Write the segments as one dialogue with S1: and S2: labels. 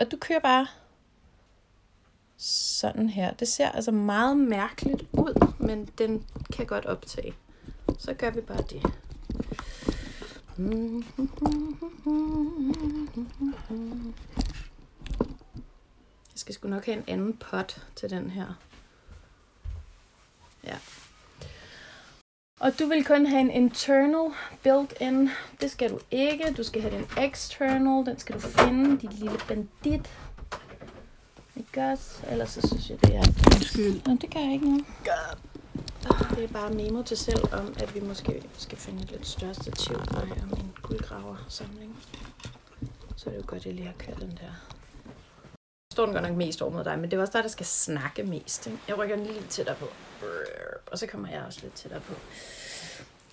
S1: Og du kører bare sådan her. Det ser altså meget mærkeligt ud, men den kan godt optage. Så gør vi bare det. Jeg skal sgu nok have en anden pot til den her. Ja. Og du vil kun have en internal built-in. Det skal du ikke. Du skal have den external. Den skal du finde, dit lille bandit. Ikke også? Ellers så synes jeg, det er...
S2: Undskyld.
S1: Nå, det kan jeg ikke noget. Det er bare memo til selv om, at vi måske skal finde et lidt større stativ af min guldgraver-samling. Så er det jo godt, at jeg lige har kørt den der. Står den godt nok mest over mod dig, men det er også dig, der skal snakke mest. Ikke? Jeg rykker den lige lidt tættere på. Og så kommer jeg også lidt tættere på.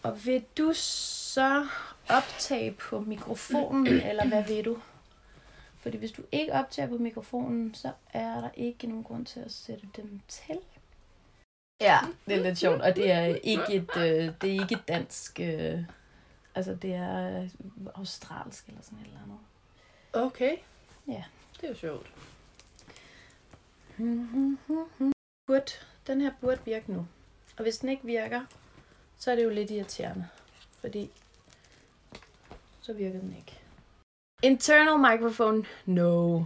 S1: Og vil du så optage på mikrofonen, eller hvad vil du? Fordi hvis du ikke optager på mikrofonen, så er der ikke nogen grund til at sætte dem til. Ja, det er lidt sjovt, og det er ikke et, øh, det er ikke et dansk, øh, altså det er øh, australsk eller sådan et eller andet.
S2: Okay.
S1: Ja.
S2: Det er jo sjovt.
S1: Burde, den her burde virke nu. Og hvis den ikke virker, så er det jo lidt irriterende, fordi så virker den ikke. Internal microphone, no.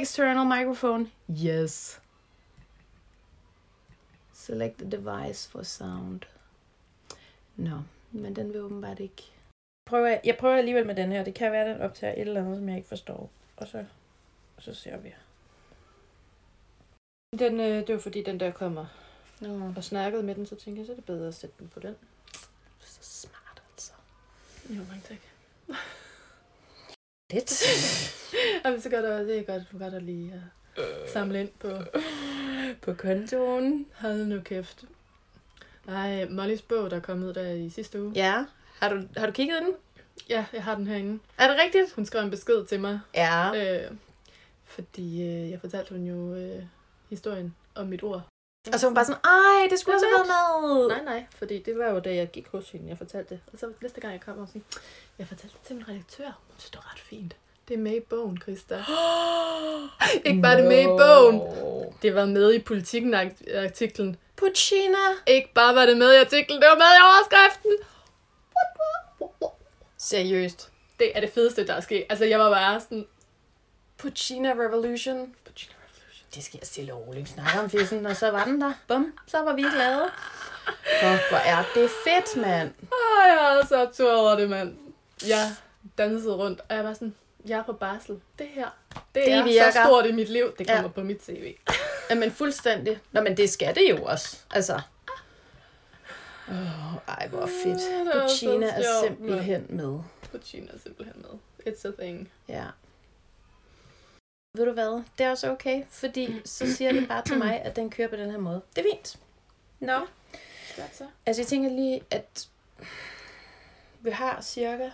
S1: External microphone, yes. Select the device for sound. Nå, men den vil åbenbart ikke. Prøver, jeg jeg prøver alligevel med den her. Det kan være, at den optager et eller andet, som jeg ikke forstår. Og så, og så ser vi.
S2: Den, øh, det var fordi, den der kommer
S1: Nå,
S2: og snakkede med den, så tænkte jeg, så er det bedre at sætte den på den.
S1: så smart altså.
S2: Jo, mange tak.
S1: Lidt.
S2: Jamen, så godt, at- det er godt, du godt at lige uh, samle ind på,
S1: På kontoen.
S2: hold nu kæft. Nej, Mollys bog, der kom ud der i sidste uge.
S1: Ja. Har du, har du kigget den?
S2: Ja, jeg har den herinde.
S1: Er det rigtigt?
S2: Hun skrev en besked til mig,
S1: Ja.
S2: øh, fordi øh, jeg fortalte hun jo øh, historien om mit ord.
S1: Og så var hun bare sådan, ej, det skulle også have været med.
S2: Nej, nej, fordi det var jo da jeg gik hos hende, jeg fortalte det. Og så næste gang jeg kom, og sådan, jeg fortalte det til min redaktør. Hun synes, det var ret fint. Det er med i bogen, Christa. Ikke bare det med i bogen. Det var med i politikken-artiklen.
S1: Puccina.
S2: Ikke bare var det med i artiklen, det var med i overskriften.
S1: Seriøst.
S2: Det er det fedeste, der er sket. Altså, jeg var bare sådan...
S1: Puccina Revolution. Det skal jeg stille og roligt snakke om fissen, og så var den der. Bum, så var vi glade. Hvor, hvor er det fedt, mand.
S2: Åh, jeg er så tur over det, mand. Jeg dansede rundt, og jeg var sådan, jeg er på barsel. Det her, det,
S1: Det
S2: er
S1: virker.
S2: så stort i mit liv. Det kommer
S1: Ja.
S2: ja. på mit CV.
S1: Jamen fuldstændig. Nå, men det skal det jo også. Altså. Oh, ej, hvor fedt.
S2: var så
S1: Puccina er simpelthen med.
S2: Puccina er simpelthen med. It's a thing.
S1: Ja. Ved du hvad? Det er også okay, fordi så siger det bare til mig, at den kører på den her måde. Det er fint. Nå.
S2: Godt så.
S1: Altså, jeg tænker lige, at vi har cirka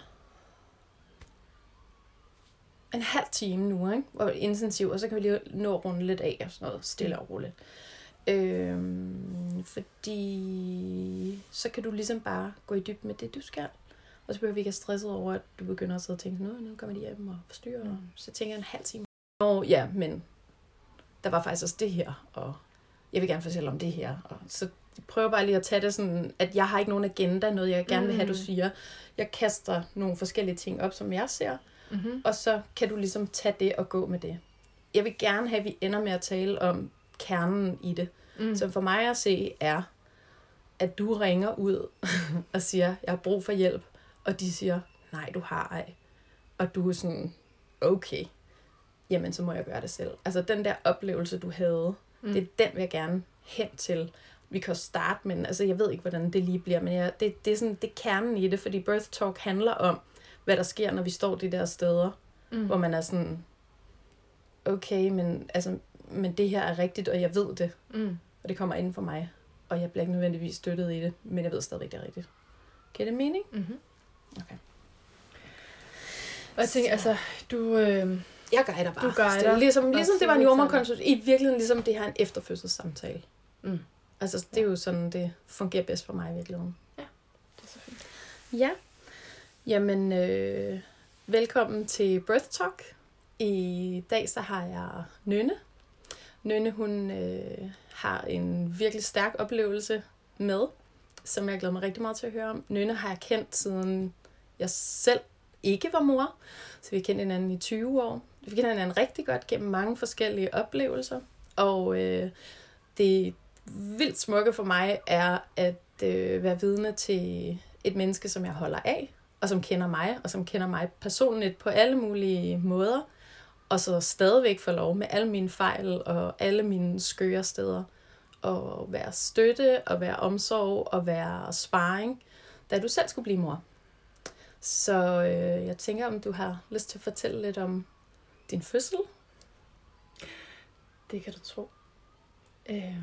S1: en halv time nu, ikke? Er intensiv, og så kan vi lige nå at runde lidt af og sådan noget, stille og roligt. Øhm, fordi så kan du ligesom bare gå i dybden med det, du skal. Og så behøver vi ikke have stresset over, at du begynder at sidde og tænke, nu, nu kommer de hjem og forstyrrer. Mm. Så tænker jeg en halv time. Nå, ja, men der var faktisk også det her, og jeg vil gerne fortælle om det her. Og så prøver bare lige at tage det sådan, at jeg har ikke nogen agenda, noget jeg gerne vil have, du
S2: Mm.
S1: siger. Jeg kaster nogle forskellige ting op, som jeg ser,
S2: Mm-hmm.
S1: og så kan du ligesom tage det og gå med det. Jeg vil gerne have, at vi ender med at tale om kernen i det.
S2: Mm.
S1: Som for mig at se er, at du ringer ud og siger, jeg har brug for hjælp, og de siger, nej, du har ej. Og du er sådan, okay, jamen så må jeg gøre det selv. Altså den der oplevelse, du havde,
S2: Mm.
S1: det er den, vil jeg gerne hen til. Vi kan også starte, men altså, jeg ved ikke, hvordan det lige bliver, men jeg, det, det er sådan, det er kernen i det, fordi Birth Talk handler om, hvad der sker, når vi står de der steder,
S2: Mm.
S1: hvor man er sådan, okay, men, altså, men det her er rigtigt, og jeg ved det,
S2: Mm.
S1: og det kommer inden for mig, og jeg bliver ikke nødvendigvis støttet i det, men jeg ved stadigvæk, det er rigtigt. Giver det mening?
S2: Mm-hmm.
S1: Okay.
S2: Og jeg tænker, altså, du... Øh,
S1: Jeg guider bare.
S2: Du guider.
S1: Det er ligesom, ligesom det var en
S2: siger
S1: jordmorkonsult. I virkeligheden ligesom det her er en efterfødselssamtale.
S2: Mm.
S1: Altså, det er jo sådan, det fungerer bedst for mig i virkeligheden.
S2: det er så fint.
S1: Ja. Jamen, øh, velkommen til Birth Talk. I dag så har jeg Nynne. Nynne, hun øh, har en virkelig stærk oplevelse med, som jeg glæder mig rigtig meget til at høre om. Nynne har jeg kendt siden jeg selv ikke var mor. Så vi kendte hinanden i 20 år. Vi kender hinanden rigtig godt gennem mange forskellige oplevelser. Og øh, det vildt smukke for mig er at øh, være vidne til et menneske, som jeg holder af, og som kender mig, og som kender mig personligt på alle mulige måder, og så stadigvæk få lov med alle mine fejl og alle mine skøre steder, og være støtte, og være omsorg, og være sparring, da du selv skulle blive mor. Så øh, jeg tænker, om du har lyst til at fortælle lidt om din fødsel?
S2: Det kan du tro. Øh,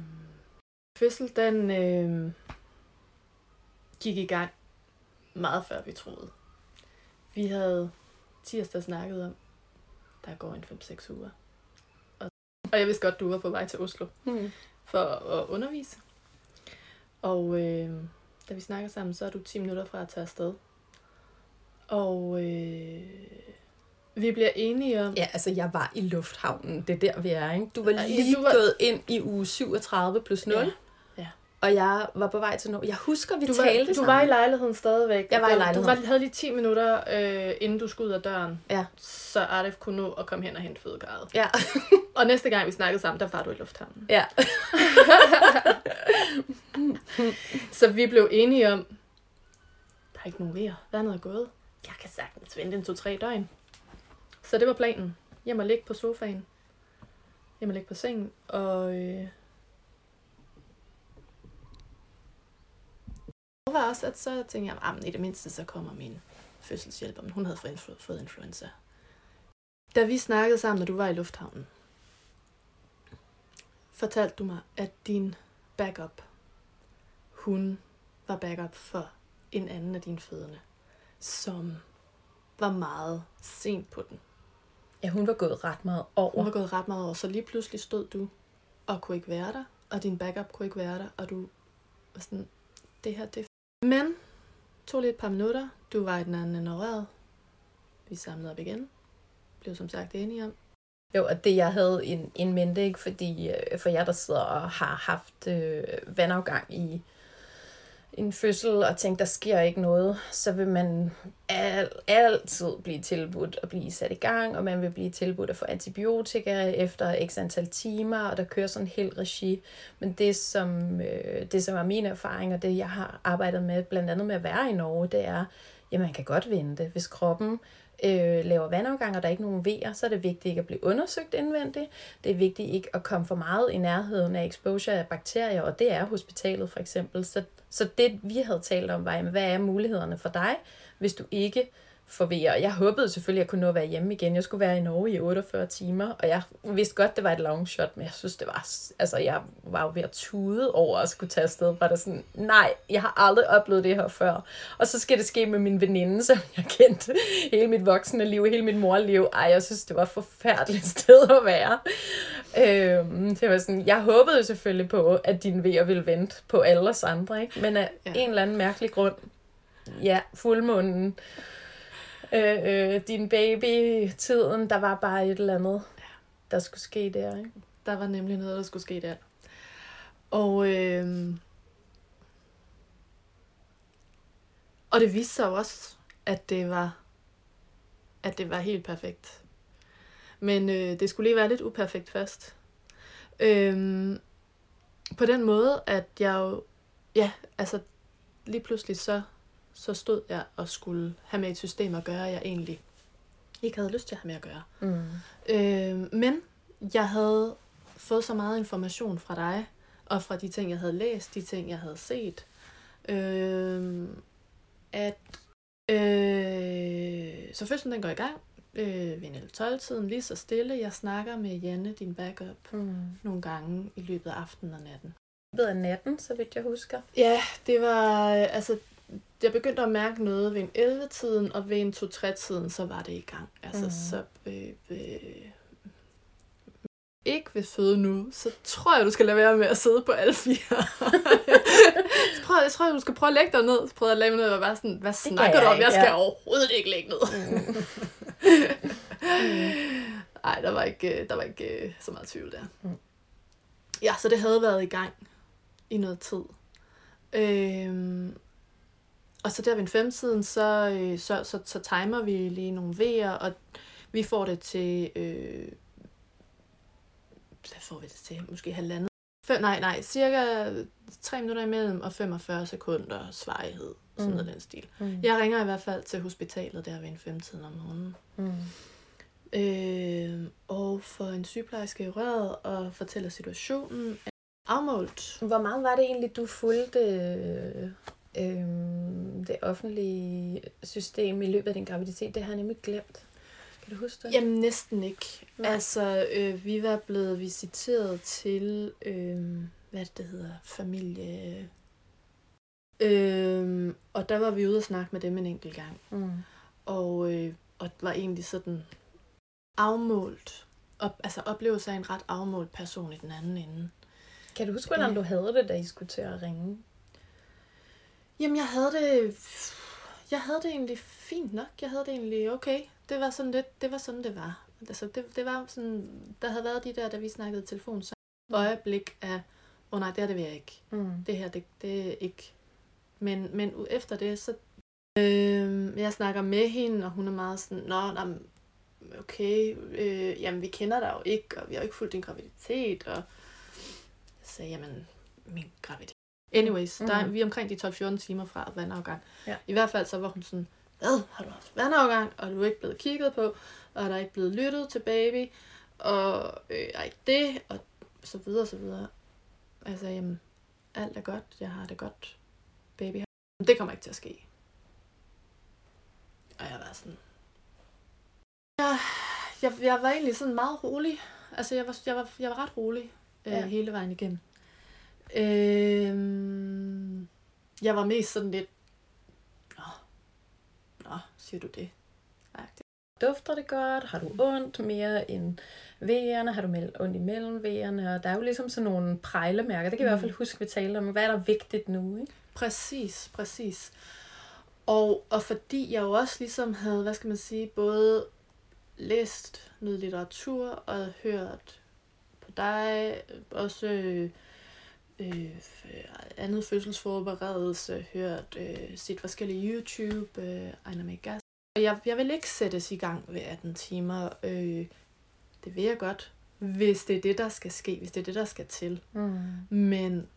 S2: fødsel, den øh, gik i gang meget før vi troede. Vi havde tirsdag snakket om, der går en 5-6 uger. Og, og jeg vidste godt, du var på vej til Oslo
S1: Hmm.
S2: for at undervise. Og øh, da vi snakker sammen, så er du 10 minutter fra at tage afsted. Og øh, vi bliver enige om...
S1: Ja, altså jeg var i lufthavnen. Det er der, vi er, ikke? Du var lige
S2: du var-
S1: gået ind i uge 37 plus 0.
S2: Ja, ja.
S1: Og jeg var på vej til noget. Jeg husker, vi
S2: Du
S1: talte
S2: var, du
S1: sammen.
S2: var i lejligheden stadigvæk.
S1: Jeg var i
S2: Du-
S1: lejligheden.
S2: Du var, havde lige 10 minutter, øh, inden du skulle ud af døren.
S1: Ja.
S2: Så Arif kunne nå at komme hen og hente fødegaret.
S1: Ja.
S2: Og næste gang vi snakkede sammen, der var du i lufthavnen.
S1: ja.
S2: Så vi blev enige om, der er ikke nogen vejr. Vandet er gået. Jeg kan sagtens vente en to-tre døgn. Så det var planen. Hjem og ligge på sofaen. Hjem og ligge på sengen. Og øh, det var også, at så tænkte jeg, at i det mindste så kommer min fødselshjælper, men hun havde fået influ- fået influenza. Da vi snakkede sammen, når du var i lufthavnen, fortalte du mig, at din backup, hun var backup for en anden af dine fødende, som var meget sent på den.
S1: ja, hun var gået ret meget over.
S2: Hun var gået ret meget over, så lige pludselig stod du og kunne ikke være der, og din backup kunne ikke være der, og du var sådan, det her, det Men, tog lige et par minutter, du var i den anden ende. Vi samlede op igen, blev som sagt enige om,
S1: Jo, og det jeg havde en, en mente, ikke? fordi øh, for jer, der sidder og har haft øh, vandafgang i en fødsel og tænke, der sker ikke noget, så vil man al, altid blive tilbudt at blive sat i gang, og man vil blive tilbudt at få antibiotika efter x antal timer, og der kører sådan en hel regi. Men det som, øh, det, som er min erfaring, og det jeg har arbejdet med, blandt andet med at være i Norge, det er, at man kan godt vente, hvis kroppen øh, laver vandafgang, og der er ikke nogen vejer, så er det vigtigt ikke at blive undersøgt indvendigt. Det er vigtigt ikke at komme for meget i nærheden af exposure af bakterier, og det er hospitalet for eksempel. Så, så det vi havde talt om var, jamen, hvad er mulighederne for dig, hvis du ikke får VR. Jeg håbede selvfølgelig, at jeg kunne nå at være hjemme igen. Jeg skulle være i Norge i 48 timer, og jeg vidste godt, det var et long shot, men jeg synes, det var... Altså, jeg var jo ved at tude over at skulle tage afsted. Var der sådan, nej, jeg har aldrig oplevet det her før. Og så skal det ske med min veninde, som jeg kendte hele mit voksne liv, hele mit morliv. Ej, jeg synes, det var et forfærdeligt sted at være. Øhm, det var sådan, jeg håbede selvfølgelig på, at din vejer ville vente på alle os andre, ikke? Men af
S2: Ja.
S1: en eller anden mærkelig grund, ja, fuldmånen, øh, øh, din baby, tiden, der var bare et eller andet, der skulle ske der, ikke?
S2: Der var nemlig noget, der skulle ske der. Og, øh, og det viste sig også, at det var, at det var helt perfekt. Men øh, det skulle lige være lidt uperfekt først. Øh, på den måde, at jeg jo, ja, altså lige pludselig så, så stod jeg og skulle have med et system at gøre, jeg egentlig ikke havde lyst til at have med at gøre.
S1: Mm.
S2: Øh, men jeg havde fået så meget information fra dig, og fra de ting, jeg havde læst, de ting, jeg havde set, øh, at øh, så fødslen den går i gang øh, ved 11-12-tiden, lige så stille. Jeg snakker med Janne, din backup,
S1: Mm.
S2: nogle gange i løbet af aftenen og natten.
S1: Det af natten, så vidt jeg husker.
S2: Ja, det var, øh, altså, jeg begyndte at mærke noget ved en 11-tiden, og ved en 2-3-tiden, så var det i gang. Altså, mm. så øh, øh, ikke vil føde nu, så tror jeg, du skal lade være med at sidde på alle fire. jeg, tror, jeg tror, du skal prøve at lægge dig ned. Så prøvede jeg at lægge mig ned og være sådan, hvad snakker
S1: jeg
S2: du om?
S1: ikke,
S2: Jeg skal
S1: ja.
S2: overhovedet ikke lægge ned.
S1: Mm.
S2: Nej, der var ikke, øh, der var ikke øh, så meget tvivl der.
S1: Mm.
S2: Ja, så det havde været i gang i noget tid. Øhm, og så der ved en femtiden, så, øh, så, så, så timer vi lige nogle V'er, og vi får det til... Øh, hvad får vi det til? Måske halvandet? Nej, nej, cirka 3 minutter imellem og 45 sekunder svarighed. Sådan
S1: Mm.
S2: noget den stil.
S1: Mm.
S2: Jeg ringer i hvert fald til hospitalet der ved en femtiden om morgenen.
S1: Mm.
S2: Øh, og for en sygeplejerske i røret og fortæller situationen afmålt.
S1: Hvor meget var det egentlig, du fulgte øh, det offentlige system i løbet af din graviditet? Det har jeg nemlig glemt. Kan du huske det?
S2: Jamen næsten ikke.
S1: Nej.
S2: Altså, øh, vi var blevet visiteret til, øh, hvad det, hedder, familie... Øh, og der var vi ude og snakke med dem en enkelt gang.
S1: Mm.
S2: Og, øh, og var egentlig sådan afmålt. Op, altså oplevelse af en ret afmålt person i den anden ende.
S1: Kan du huske, hvordan
S2: Ja.
S1: du havde det, da I skulle til at ringe?
S2: Jamen, jeg havde det... Jeg havde det egentlig fint nok. Jeg havde det egentlig okay. Det var sådan lidt, det var sådan, det var. Altså, det, det var sådan, der havde været de der, da vi snakkede i telefon, så øjeblik af, åh oh, nej, det her det vil jeg ikke.
S1: Mm.
S2: Det her, det, det er ikke. Men, men efter det, så... Øh, jeg snakker med hende, og hun er meget sådan, nå, nå okay, øh, jamen vi kender dig jo ikke, og vi har jo ikke fulgt din graviditet, og jeg sagde, jamen, min graviditet. Anyways, mm. der vi er omkring de 12-14 timer fra vandafgang.
S1: Ja.
S2: I hvert fald så var hun sådan, hvad, har du haft vandafgang, og du er ikke blevet kigget på, og der er ikke blevet lyttet til baby, og øh, er ikke det, og så videre, så videre. Altså, jamen, alt er godt, jeg har det godt, baby. Det kommer ikke til at ske. Og jeg var sådan... Jeg, jeg, jeg var egentlig sådan meget rolig. Altså, jeg var, jeg var, jeg var ret rolig øh,
S1: Ja.
S2: hele vejen igennem. Øh, jeg var mest sådan lidt... Nå, siger du det? Agtigt.
S1: Dufter det godt? Har du ondt mere end V'erne? Har du mel- ondt imellem V'erne? Og der er jo ligesom sådan nogle prejlemærker. Det kan vi i hvert fald huske, vi talte om. Hvad er der vigtigt nu? Ikke?
S2: Præcis, præcis. Og, og fordi jeg jo også ligesom havde, hvad skal man sige, både læst noget litteratur og hørt på dig, også øh, øh, andet fødselsforberedelse, hørt øh, set forskellige YouTube, øh, Ejner May Gas. Og jeg, jeg vil ikke sættes i gang ved 18 timer. Øh, det vil jeg godt, hvis det er det, der skal ske, hvis det er det, der skal til.
S1: Mm.
S2: Men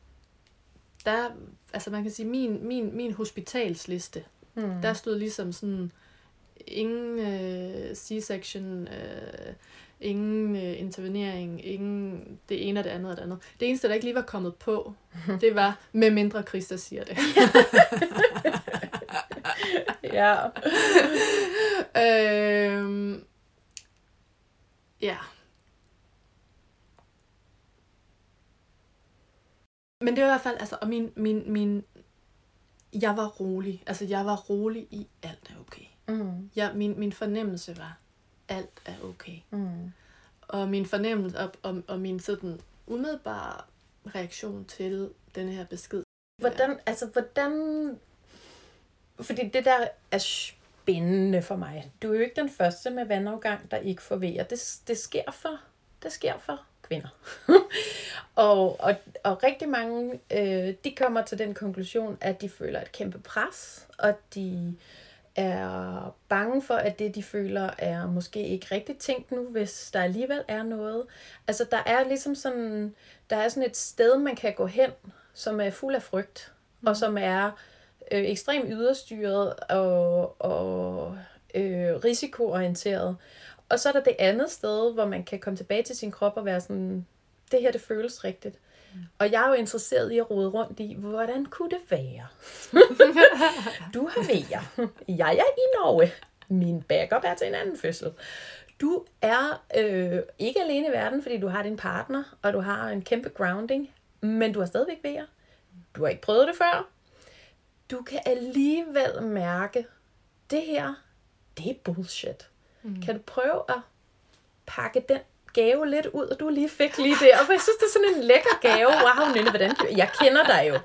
S2: der, altså man kan sige, min, min, min hospitalsliste, mm. der stod ligesom sådan, ingen øh, C-section, øh, ingen øh, intervenering, ingen det ene og det andet og det andet. Det eneste, der ikke lige var kommet på, det var, med mindre Christa siger det.
S1: ja.
S2: øhm, ja. Men det var i hvert fald, altså, og min, min, min, jeg var rolig. Altså, jeg var rolig i, alt er okay.
S1: Mm.
S2: Jeg, min, min fornemmelse var, alt er okay.
S1: Mm.
S2: Og min fornemmelse og, og, og min sådan umiddelbare reaktion til denne her besked.
S1: Hvordan, altså, hvordan... Fordi det der er spændende for mig. Du er jo ikke den første med vandafgang, der ikke får vejer. Det, det sker for, det sker for kvinder. og, og, og rigtig mange, øh, de kommer til den konklusion, at de føler et kæmpe pres, og de er bange for, at det, de føler, er måske ikke rigtigt tænkt nu, hvis der alligevel er noget. Altså, der er ligesom sådan, der er sådan et sted, man kan gå hen, som er fuld af frygt, mm. og som er øh, ekstremt yderstyret og, og øh, risikoorienteret. Og så er der det andet sted, hvor man kan komme tilbage til sin krop og være sådan, det her, det føles rigtigt. Mm. Og jeg er jo interesseret i at rode rundt i, hvordan kunne det være? du har vejer. Jeg er i Norge. Min backup er til en anden fødsel. Du er øh, ikke alene i verden, fordi du har din partner, og du har en kæmpe grounding, men du har stadigvæk vejer. Du har ikke prøvet det før. Du kan alligevel mærke, det her, det er bullshit. Mm. Kan du prøve at pakke den gave lidt ud, og du lige fik lige der. For jeg synes, det er sådan en lækker gave. Wow, Nynne, hvordan... Jeg kender dig jo.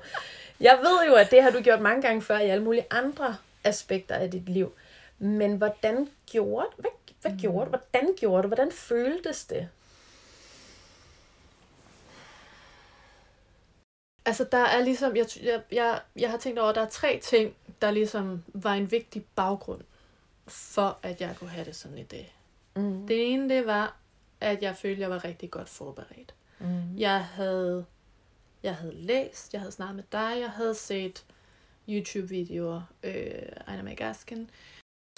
S1: Jeg ved jo, at det har du gjort mange gange før i alle mulige andre aspekter af dit liv. Men hvordan gjorde... Hvad,
S3: hvad gjorde du? Hvordan gjorde du? Hvordan føltes det?
S2: Altså, der er ligesom, jeg, jeg, jeg, jeg har tænkt over, at der er tre ting, der ligesom var en vigtig baggrund for, at jeg kunne have det sådan i det.
S3: Mm.
S2: Det ene, det var, at jeg følte, at jeg var rigtig godt forberedt.
S3: Mm.
S2: Jeg havde, jeg havde læst, jeg havde snakket med dig, jeg havde set YouTube-videoer, øh, Ejner Magasken.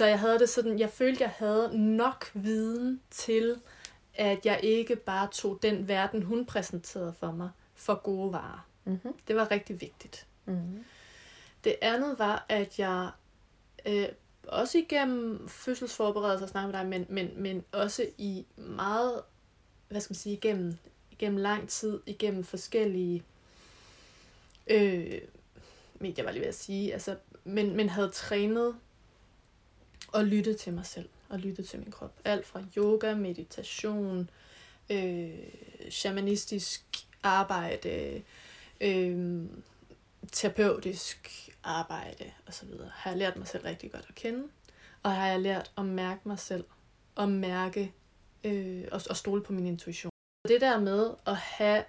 S2: Så jeg havde det sådan, jeg følte, jeg havde nok viden til, at jeg ikke bare tog den verden, hun præsenterede for mig, for gode varer.
S3: Mm-hmm.
S2: Det var rigtig vigtigt.
S3: Mm.
S2: Det andet var, at jeg øh, også igennem fødselsforberedelse og snakke med dig, men, men, men også i meget, hvad skal man sige, igennem, igennem lang tid, igennem forskellige øh, medier, var lige ved at sige, altså, men, men havde trænet og lyttet til mig selv, og lyttet til min krop. Alt fra yoga, meditation, øh, shamanistisk arbejde, øh, terapeutisk arbejde osv. har jeg lært mig selv rigtig godt at kende. Og har jeg lært at mærke mig selv. Og mærke øh, og, og stole på min intuition. Det der med at have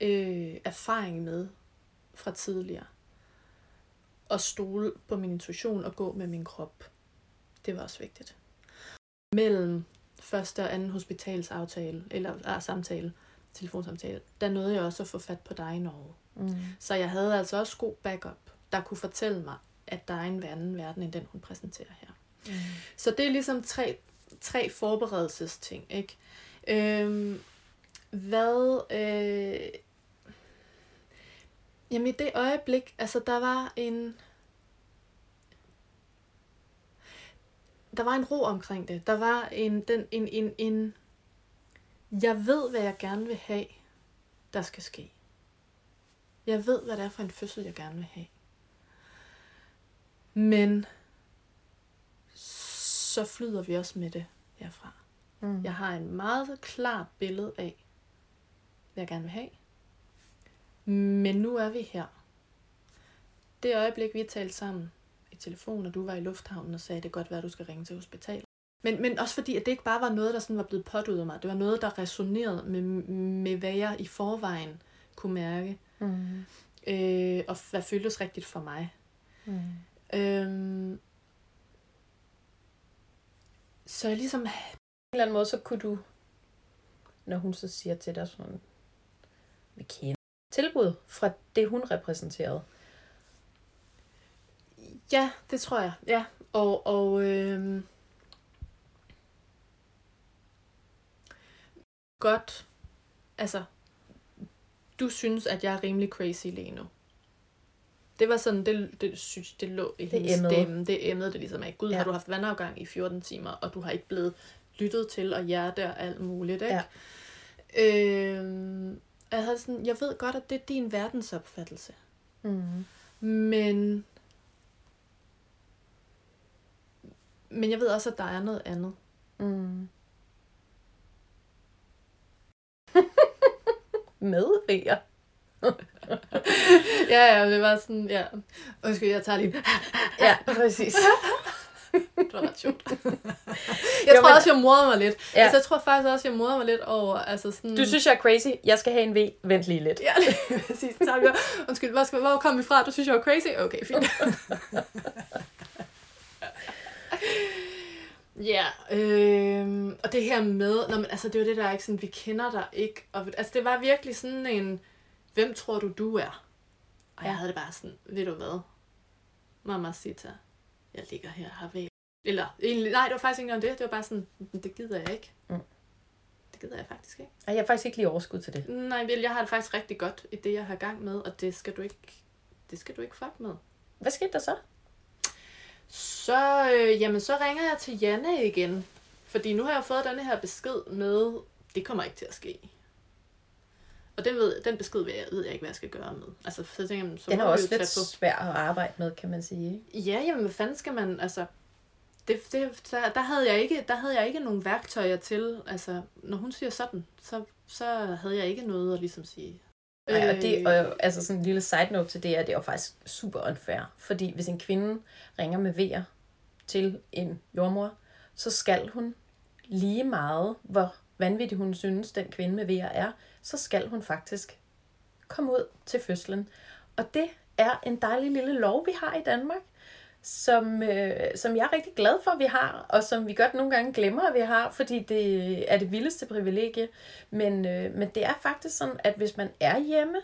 S2: øh, erfaring med fra tidligere. Og stole på min intuition og gå med min krop. Det var også vigtigt. Mellem første og anden hospitalsaftale, eller ah, samtale, telefonsamtale, der nåede jeg også at få fat på dig i Norge.
S3: Mm.
S2: Så jeg havde altså også god backup, der kunne fortælle mig, at der er en anden verden, end den hun præsenterer her.
S3: Mm.
S2: Så det er ligesom tre, tre forberedelsesting, ikke? Øhm, hvad... Øh, jamen i det øjeblik, altså der var en... Der var en ro omkring det. Der var en, den, en, en, en... Jeg ved, hvad jeg gerne vil have, der skal ske. Jeg ved, hvad det er for en fødsel, jeg gerne vil have. Men så flyder vi også med det herfra.
S3: Mm.
S2: Jeg har en meget klart billede af, hvad jeg gerne vil have. Men nu er vi her. Det øjeblik, vi talte sammen i telefon, og du var i lufthavnen og sagde, det kan godt være, at du skal ringe til hospitalet. Men, men også fordi, at det ikke bare var noget, der sådan var blevet påduttet mig. Det var noget, der resonerede med, med hvad jeg i forvejen kunne mærke.
S3: Mm.
S2: Øh, og hvad føltes rigtigt for mig.
S3: Mm.
S2: Øhm, så jeg ligesom...
S3: en eller anden måde, så kunne du, når hun så siger til dig sådan, vi kender tilbud fra det, hun repræsenterede.
S2: Ja, det tror jeg. Ja. Og, og øhm, godt, altså, du synes, at jeg er rimelig crazy lige nu. Det var sådan, det, det, synes, det lå i
S3: Det
S2: hendes
S3: emmede.
S2: stemme. Det emmede det ligesom af. Gud, ja. Har du haft vandafgang i 14 timer, og du har ikke blevet lyttet til, og hjerte og alt muligt, ikke?
S3: Ja.
S2: Øhm, jeg, havde sådan, jeg ved godt, at det er din verdensopfattelse.
S3: Mm.
S2: Men... Men jeg ved også, at der er noget andet.
S3: Mm. Medvejer.
S2: Ja, ja, det var sådan, ja. Undskyld, jeg tager lige...
S3: Ja, præcis.
S2: Det var ret sjovt. jeg
S3: Jo,
S2: tror
S3: men-
S2: også, jeg morede mig lidt.
S3: Ja.
S2: Altså, jeg tror faktisk også, jeg morede mig lidt over, altså sådan...
S3: Du synes, jeg er crazy. Jeg skal have en V. Vent lige lidt.
S2: Ja, lige præcis. Tager vi, undskyld, hvor, skal, hvor kom vi fra? Du synes, jeg var crazy? Okay, fint. Ja, øhm, og det her med, når man, altså det er jo det der, ikke sådan, vi kender dig ikke, og altså det var virkelig sådan en, hvem tror du du er? Og jeg
S3: Ja.
S2: havde det bare sådan, ved du hvad, Mama Sita, jeg ligger her, har væk. Eller, egentlig, nej, det var faktisk ikke engang det, det var bare sådan, det gider jeg ikke.
S3: Mm.
S2: Det gider jeg faktisk ikke.
S3: Ej, jeg har faktisk ikke lige overskud til det.
S2: Nej, vel, jeg har det faktisk rigtig godt i det, jeg har gang med, og det skal du ikke, det skal du ikke fuck med.
S3: Hvad skete der så?
S2: Så, øh, jamen, så ringer jeg til Janne igen. Fordi nu har jeg fået denne her besked med, det kommer ikke til at ske. Og den, ved, den besked ved jeg, ved jeg ikke, hvad jeg skal gøre med. Altså, så tænker jeg, så
S3: Den er også lidt svær at arbejde med, kan man sige.
S2: Ja, jamen, hvad fanden skal man, altså... Det, det, der, der, havde jeg ikke, der havde jeg ikke nogen værktøjer til, altså, når hun siger sådan, så, så havde jeg ikke noget at ligesom sige.
S3: Nej, og det,
S2: Øh,
S3: og, altså sådan en lille side note til det, er, det er jo faktisk super unfair. Fordi hvis en kvinde ringer med vejer til en jordmor,
S1: så skal hun lige meget, hvor vanvittig hun synes, den kvinde med VR er, så skal hun faktisk komme ud til fødslen. Og det er en dejlig lille lov, vi har i Danmark, som, øh, som jeg er rigtig glad for, at vi har, og som vi godt nogle gange glemmer, at vi har, fordi det er det vildeste privilegie. Men, øh, men det er faktisk sådan, at hvis man er hjemme,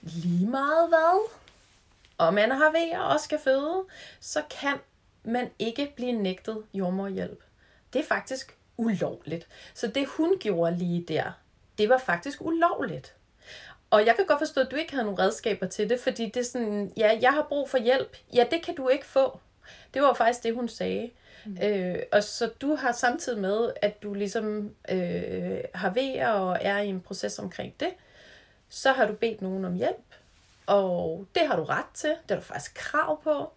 S1: lige meget hvad, og man har ved og skal føde, så kan man ikke blive nægtet jordmorhjælp. Det er faktisk ulovligt. Så det hun gjorde lige der, det var faktisk ulovligt. Og jeg kan godt forstå, at du ikke har nogen redskaber til det, fordi det er sådan, ja, jeg har brug for hjælp. Ja, det kan du ikke få. Det var faktisk det, hun sagde. Mm. Øh, og så du har samtidig med, at du ligesom øh, har ved og er i en proces omkring det, så har du bedt nogen om hjælp, og det har du ret til, det har du faktisk krav på,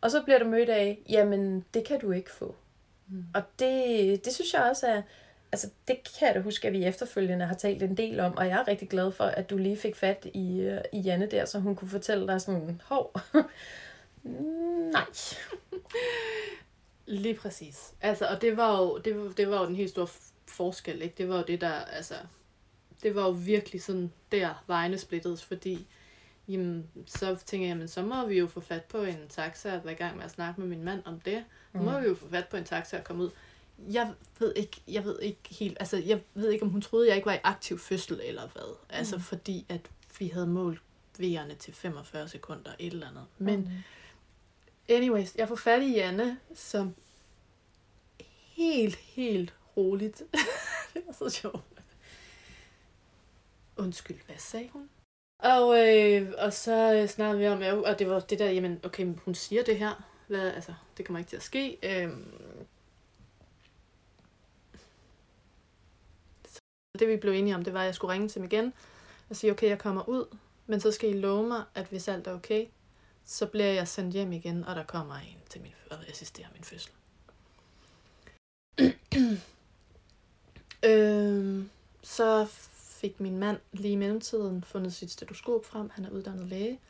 S1: og så bliver du mødt af, jamen det kan du ikke få. Mm. Og det, det synes jeg også er, altså det kan jeg da huske, at vi efterfølgende har talt en del om, og jeg er rigtig glad for, at du lige fik fat i, øh, i Janne der, så hun kunne fortælle dig sådan, hov, nej.
S2: Lige præcis. Altså, og det var jo, det, var, det var jo den helt store forskel, ikke? Det var jo det, der, altså, det var jo virkelig sådan der vejene splittedes, fordi jamen, så tænker jeg, men så må vi jo få fat på en taxa og være i gang med at snakke med min mand om det. Så må
S1: Mm.
S2: vi jo få fat på en taxa og komme ud. Jeg ved ikke, jeg ved ikke helt, altså jeg ved ikke, om hun troede, jeg ikke var i aktiv fødsel eller hvad. Altså
S1: Mm.
S2: fordi, at vi havde målt V'erne til 45 sekunder, et eller andet. Men
S1: Mm.
S2: anyways, jeg får fat i Janne, som helt, helt roligt. det var så sjovt. Undskyld, hvad sagde hun? Og, øh, og så øh, snakkede vi om, og det var det der, jamen, okay, hun siger det her. Hvad, altså, det kommer ikke til at ske. Øhm, det vi blev enige om, det var, at jeg skulle ringe til dem igen og sige, okay, jeg kommer ud, men så skal I love mig, at hvis alt er okay, så bliver jeg sendt hjem igen, og der kommer en til min, og assisterer min fødsel. øhm, så fik min mand lige i mellemtiden fundet sit stetoskop frem. Han er uddannet læge.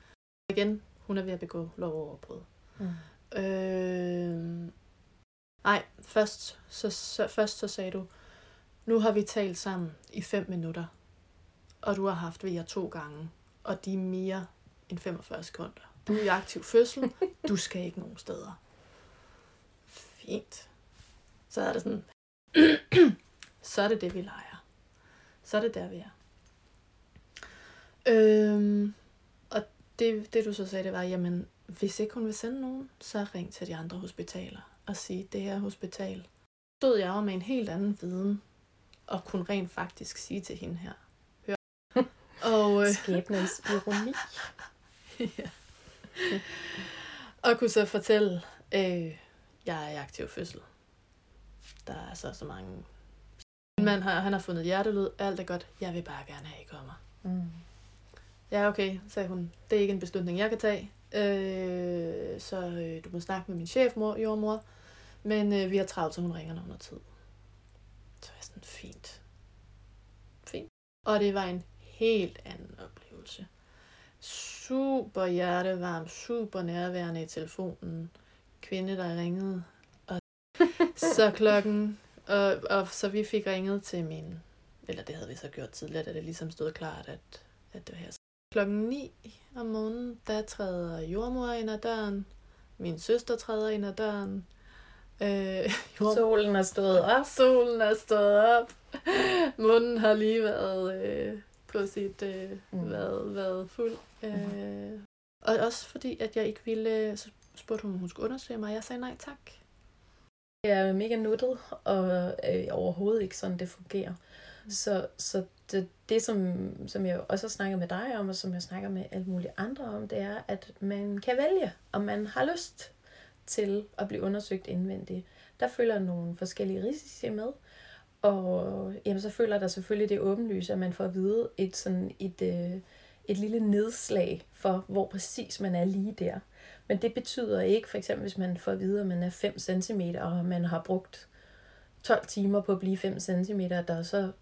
S2: Igen, hun er ved at begå lovoverbrud.
S1: Mm.
S2: Øh, nej, først så, så, først så sagde du, nu har vi talt sammen i 5 minutter, og du har haft jer to gange, og de er mere end 45 sekunder. Du er i aktiv fødsel, du skal ikke nogen steder. Fint. Så er det sådan, så er det det, vi leger. Så er det der, vi er. Øhm, og det, det du så sagde, det var, jamen, hvis ikke hun vil sende nogen, så ring til de andre hospitaler og sige, det her hospital. Stod jeg jo med en helt anden viden, og kunne rent faktisk sige til hende her. Hør. og, øh,
S1: Skæbnens ironi.
S2: ja. og kunne så fortælle, øh, jeg er i aktiv fødsel. Der er så så mange. Min mand har, han har fundet hjertelyd, alt er godt, jeg vil bare gerne have, I kommer.
S1: Mm.
S2: Ja, okay, sagde hun. Det er ikke en beslutning, jeg kan tage. Øh, så øh, du må snakke med min chef, mor, jordmor. Men øh, vi har travlt, så hun ringer, når hun har tid. Sådan, fint. Fint. Og det var en helt anden oplevelse. Super hjertevarm, super nærværende i telefonen. Kvinde, der ringede. Og så klokken... Og, og så vi fik ringet til min... Eller det havde vi så gjort tidligere, da det ligesom stod klart, at, at det var her. Klokken 9 om morgenen, der træder jordmor ind ad døren. Min søster træder ind ad døren. Øh, jord...
S1: Solen er stået op.
S2: Solen er stået op. Munden har lige været øh, på sit øh,
S1: Mm.
S2: mm. været, været fuld. Øh, og også fordi, at jeg ikke ville, så spurgte hun, om hun skulle undersøge mig, og jeg sagde nej tak.
S1: Det er mega nuttet, og øh, overhovedet ikke sådan, det fungerer. Så, så det, det som, som jeg også har snakket med dig om, og som jeg snakker med alle mulige andre om, det er, at man kan vælge, om man har lyst til at blive undersøgt indvendigt. Der følger nogle forskellige risici med, og jamen, så føler der selvfølgelig det åbenlyse, at man får at vide et, sådan et, øh, et lille nedslag for, hvor præcis man er lige der. Men det betyder ikke, for eksempel hvis man får at vide, at man er 5 cm, og man har brugt 12 timer på at blive 5 cm, der er så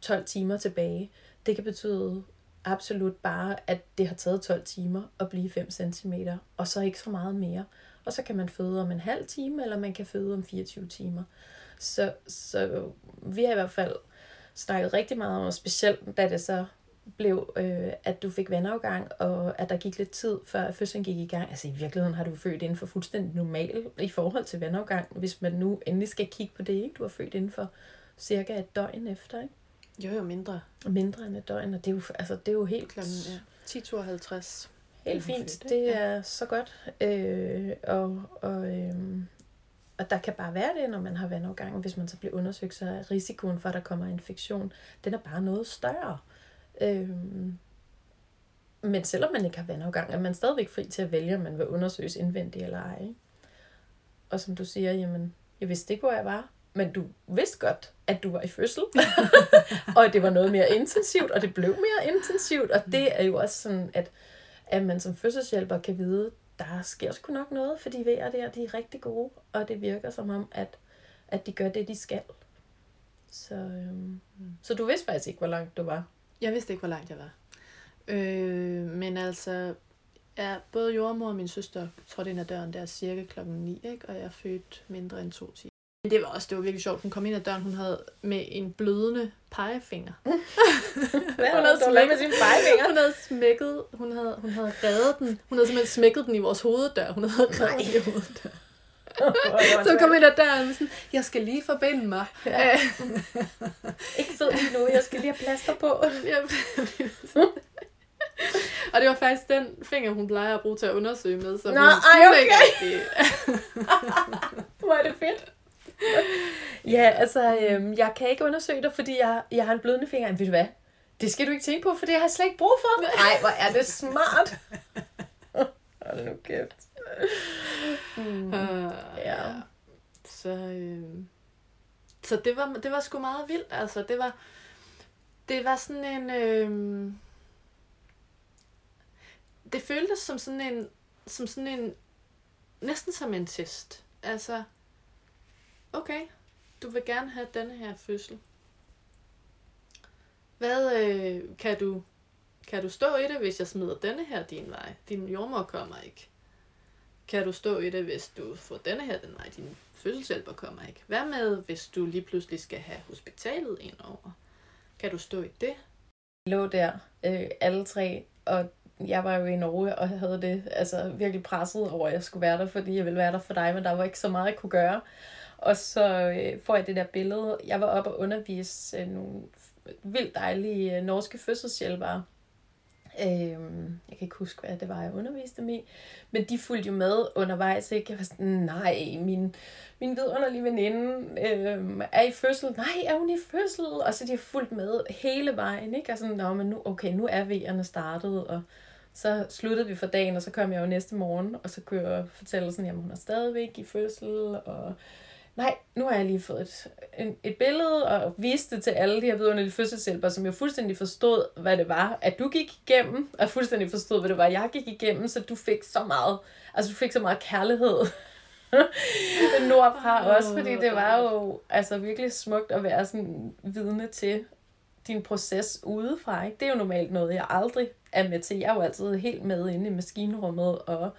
S1: 12 timer tilbage. Det kan betyde absolut bare, at det har taget 12 timer at blive 5 cm, og så ikke så meget mere og så kan man føde om en halv time, eller man kan føde om 24 timer. Så, så vi har i hvert fald snakket rigtig meget om, og specielt da det så blev, øh, at du fik vandafgang, og at der gik lidt tid, før fødslen gik i gang. Altså i virkeligheden har du født inden for fuldstændig normal i forhold til vandafgang, hvis man nu endelig skal kigge på det, ikke? Du har født inden for cirka et døgn efter, ikke?
S2: Jo, jo, mindre.
S1: Mindre end et døgn, og det er jo, altså, det er jo helt...
S2: Klokken ja. 10.52.
S1: Helt fint, det er så godt. Øh, og, og, øh, og der kan bare være det, når man har vandafgang. Hvis man så bliver undersøgt, så er risikoen for, at der kommer infektion, den er bare noget større. Øhm, men selvom man ikke har vandafgang, er man stadigvæk fri til at vælge, om man vil undersøges indvendigt eller ej. Og som du siger, jamen, jeg vidste ikke, hvor jeg var, men du vidste godt, at du var i fødsel, og det var noget mere intensivt, og det blev mere intensivt, og det er jo også sådan, at, at man som fødselshjælper kan vide, der sker sgu nok noget, for de vejer der, de er rigtig gode, og det virker som om, at, at de gør det, de skal. Så, øhm, mm. så du vidste faktisk ikke, hvor langt du var.
S2: Jeg vidste ikke, hvor langt jeg var. Øh, men altså, ja, både jordmor og min søster trådte ind ad døren der cirka klokken 9, ikke? og jeg fødte mindre end to timer. Men det var også det var virkelig sjovt. Hun kom ind ad døren, hun havde med en blødende pegefinger.
S1: Hvad hun havde smækket, med sin pegefinger?
S2: Hun havde smækket, hun havde, hun havde reddet den. Hun havde simpelthen smækket den i vores hoveddør. Hun havde reddet den i hoveddør. så kom ind ad døren sådan, jeg skal lige forbinde mig. Ja.
S1: ikke fed lige nu, jeg skal lige have plaster på.
S2: og det var faktisk den finger, hun plejer at bruge til at undersøge med. Så
S1: Nå, ej, okay. Ikke Hvor er det fedt. Ja, altså, øhm, jeg kan ikke undersøge dig, fordi jeg, jeg har en blødende finger. Ved du hvad? Det skal du ikke tænke på, for det har jeg slet ikke brug for. Nej, hvor er det smart. Hold nu kæft.
S2: Mm. Uh, ja. Så, øh, så det var, det var sgu meget vildt. Altså, det var, det var sådan en... Øh, det føltes som sådan en, som sådan en, næsten som en test. Altså, okay, du vil gerne have denne her fødsel. Hvad øh, kan du kan du stå i det, hvis jeg smider denne her din vej? Din jordmor kommer ikke. Kan du stå i det, hvis du får denne her den vej? Din fødselshjælper kommer ikke. Hvad med, hvis du lige pludselig skal have hospitalet ind over? Kan du stå i det?
S1: Jeg lå der, øh, alle tre, og jeg var jo i Norge og havde det altså, virkelig presset over, at jeg skulle være der, fordi jeg ville være der for dig, men der var ikke så meget, jeg kunne gøre. Og så øh, får jeg det der billede. Jeg var oppe og undervise øh, nogle vildt dejlige øh, norske fødselshjælpere, Øhm, jeg kan ikke huske, hvad det var, jeg underviste dem i. Men de fulgte jo med undervejs. Ikke? Jeg var sådan, nej, min, min vidunderlige veninde øhm, er i fødsel. Nej, er hun i fødsel? Og så de har fulgt med hele vejen. Ikke? Og sådan, Nå, men nu, okay, nu er V'erne startet. Og så sluttede vi for dagen, og så kom jeg jo næste morgen, og så kunne jeg fortælle sådan, jamen hun er stadigvæk i fødsel, og nej, nu har jeg lige fået et, et, et billede og viste det til alle de her vidunderlige fødselshjælpere, som jo fuldstændig forstod, hvad det var, at du gik igennem, og fuldstændig forstod, hvad det var, jeg gik igennem, så du fik så meget, altså du fik så meget kærlighed nordfra også, fordi det var jo altså virkelig smukt at være sådan vidne til din proces udefra. Ikke? Det er jo normalt noget, jeg aldrig er med til. Jeg er jo altid helt med inde i maskinrummet og,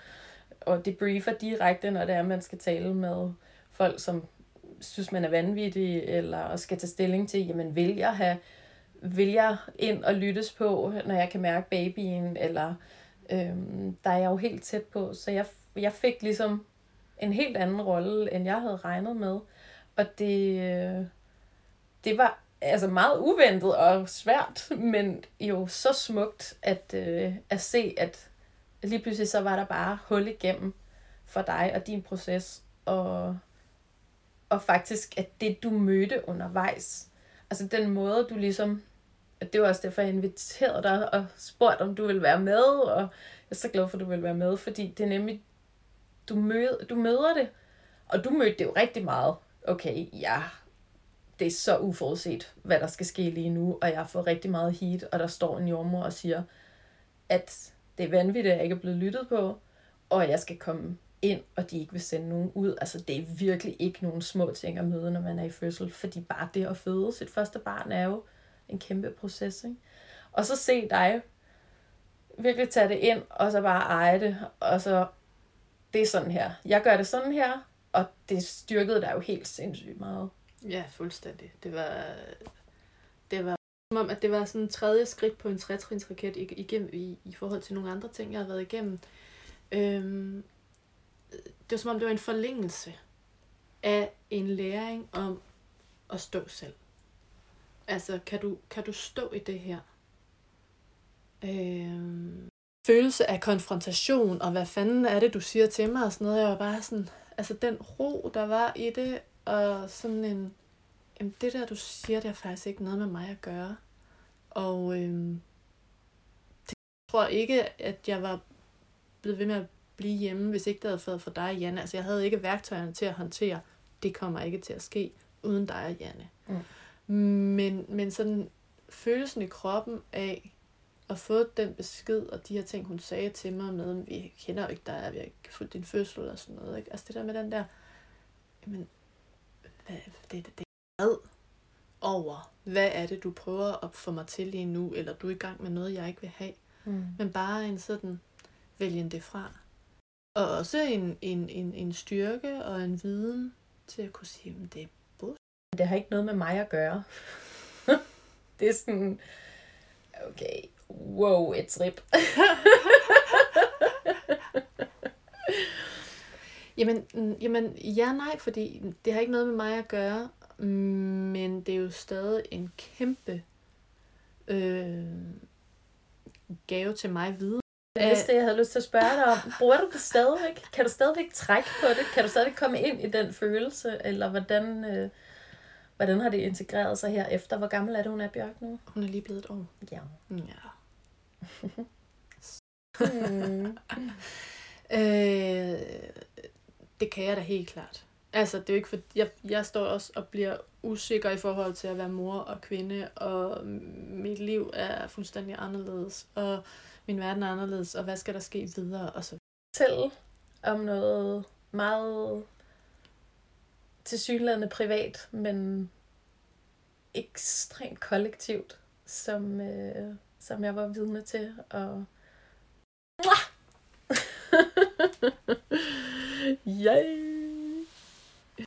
S1: og debriefer direkte, når det er, man skal tale med folk, som synes, man er vanvittig, eller skal tage stilling til, jamen vil jeg have, vil jeg ind og lyttes på, når jeg kan mærke babyen, eller øhm, der er jeg jo helt tæt på, så jeg, jeg fik ligesom en helt anden rolle, end jeg havde regnet med, og det, øh, det var altså meget uventet og svært, men jo så smukt at, øh, at se, at lige pludselig så var der bare hul igennem for dig og din proces, og og faktisk, at det du mødte undervejs, altså den måde, du ligesom, at det var også derfor, jeg inviterede dig og spurgte, om du ville være med, og jeg er så glad for, at du vil være med, fordi det er nemlig, du, møde, du møder det, og du mødte det jo rigtig meget. Okay, ja, det er så uforudset, hvad der skal ske lige nu, og jeg får rigtig meget heat, og der står en jordmor og siger, at det er vanvittigt, at jeg ikke er blevet lyttet på, og jeg skal komme ind, og de ikke vil sende nogen ud. Altså, det er virkelig ikke nogen små ting at møde, når man er i fødsel, fordi bare det at føde sit første barn er jo en kæmpe proces, ikke? Og så se dig virkelig tage det ind, og så bare eje det, og så det er sådan her. Jeg gør det sådan her, og det styrkede dig jo helt sindssygt meget.
S2: Ja, fuldstændig. Det var, det var som om, at det var sådan en tredje skridt på en trætrinsraket igennem i, i forhold til nogle andre ting, jeg har været igennem. Øhm, det var som om, det var en forlængelse af en læring om at stå selv. Altså, kan du, kan du stå i det her? Øh, følelse af konfrontation, og hvad fanden er det, du siger til mig, og sådan noget. Jeg var bare sådan, altså den ro, der var i det, og sådan en, jamen det der, du siger, det har faktisk ikke noget med mig at gøre. Og øh, det, jeg tror ikke, at jeg var blevet ved med at blive hjemme, hvis ikke det havde været for dig, Janne. Altså jeg havde ikke værktøjerne til at håndtere, det kommer ikke til at ske uden dig og Janne. Mm. Men, men sådan følelsen i kroppen af at få den besked og de her ting, hun sagde til mig med, vi kender jo ikke dig, vi har ikke fulgt din fødsel eller sådan noget. Ikke? Altså det der med den der, jamen, hvad, det, det, det er over, hvad er det, du prøver at få mig til lige nu, eller du er i gang med noget, jeg ikke vil have. Mm. Men bare en sådan, vælgen det fra. Og også en, en, en, en styrke og en viden til at kunne sige, at det er bus.
S1: Det har ikke noget med mig at gøre. det er sådan, okay, wow, et trip.
S2: jamen, jamen, ja nej, fordi det har ikke noget med mig at gøre, men det er jo stadig en kæmpe øh, gave til mig videre.
S1: Det det, jeg havde lyst til at spørge dig om. Bruger du det stadigvæk? Kan du stadigvæk trække på det? Kan du stadig komme ind i den følelse? Eller hvordan, øh, hvordan har det integreret sig her efter? Hvor gammel er det, hun er, Bjørk, nu?
S2: Hun er lige blevet et år.
S1: Ja.
S2: Ja. hmm. øh, det kan jeg da helt klart. Altså, det er jo ikke for, jeg, jeg står også og bliver usikker i forhold til at være mor og kvinde, og mit liv er fuldstændig anderledes, og min verden er anderledes, og hvad skal der ske videre, og så
S1: Fortæl om noget meget tilsyneladende privat, men ekstremt kollektivt, som, øh, som jeg var vidne til. Og... Yay!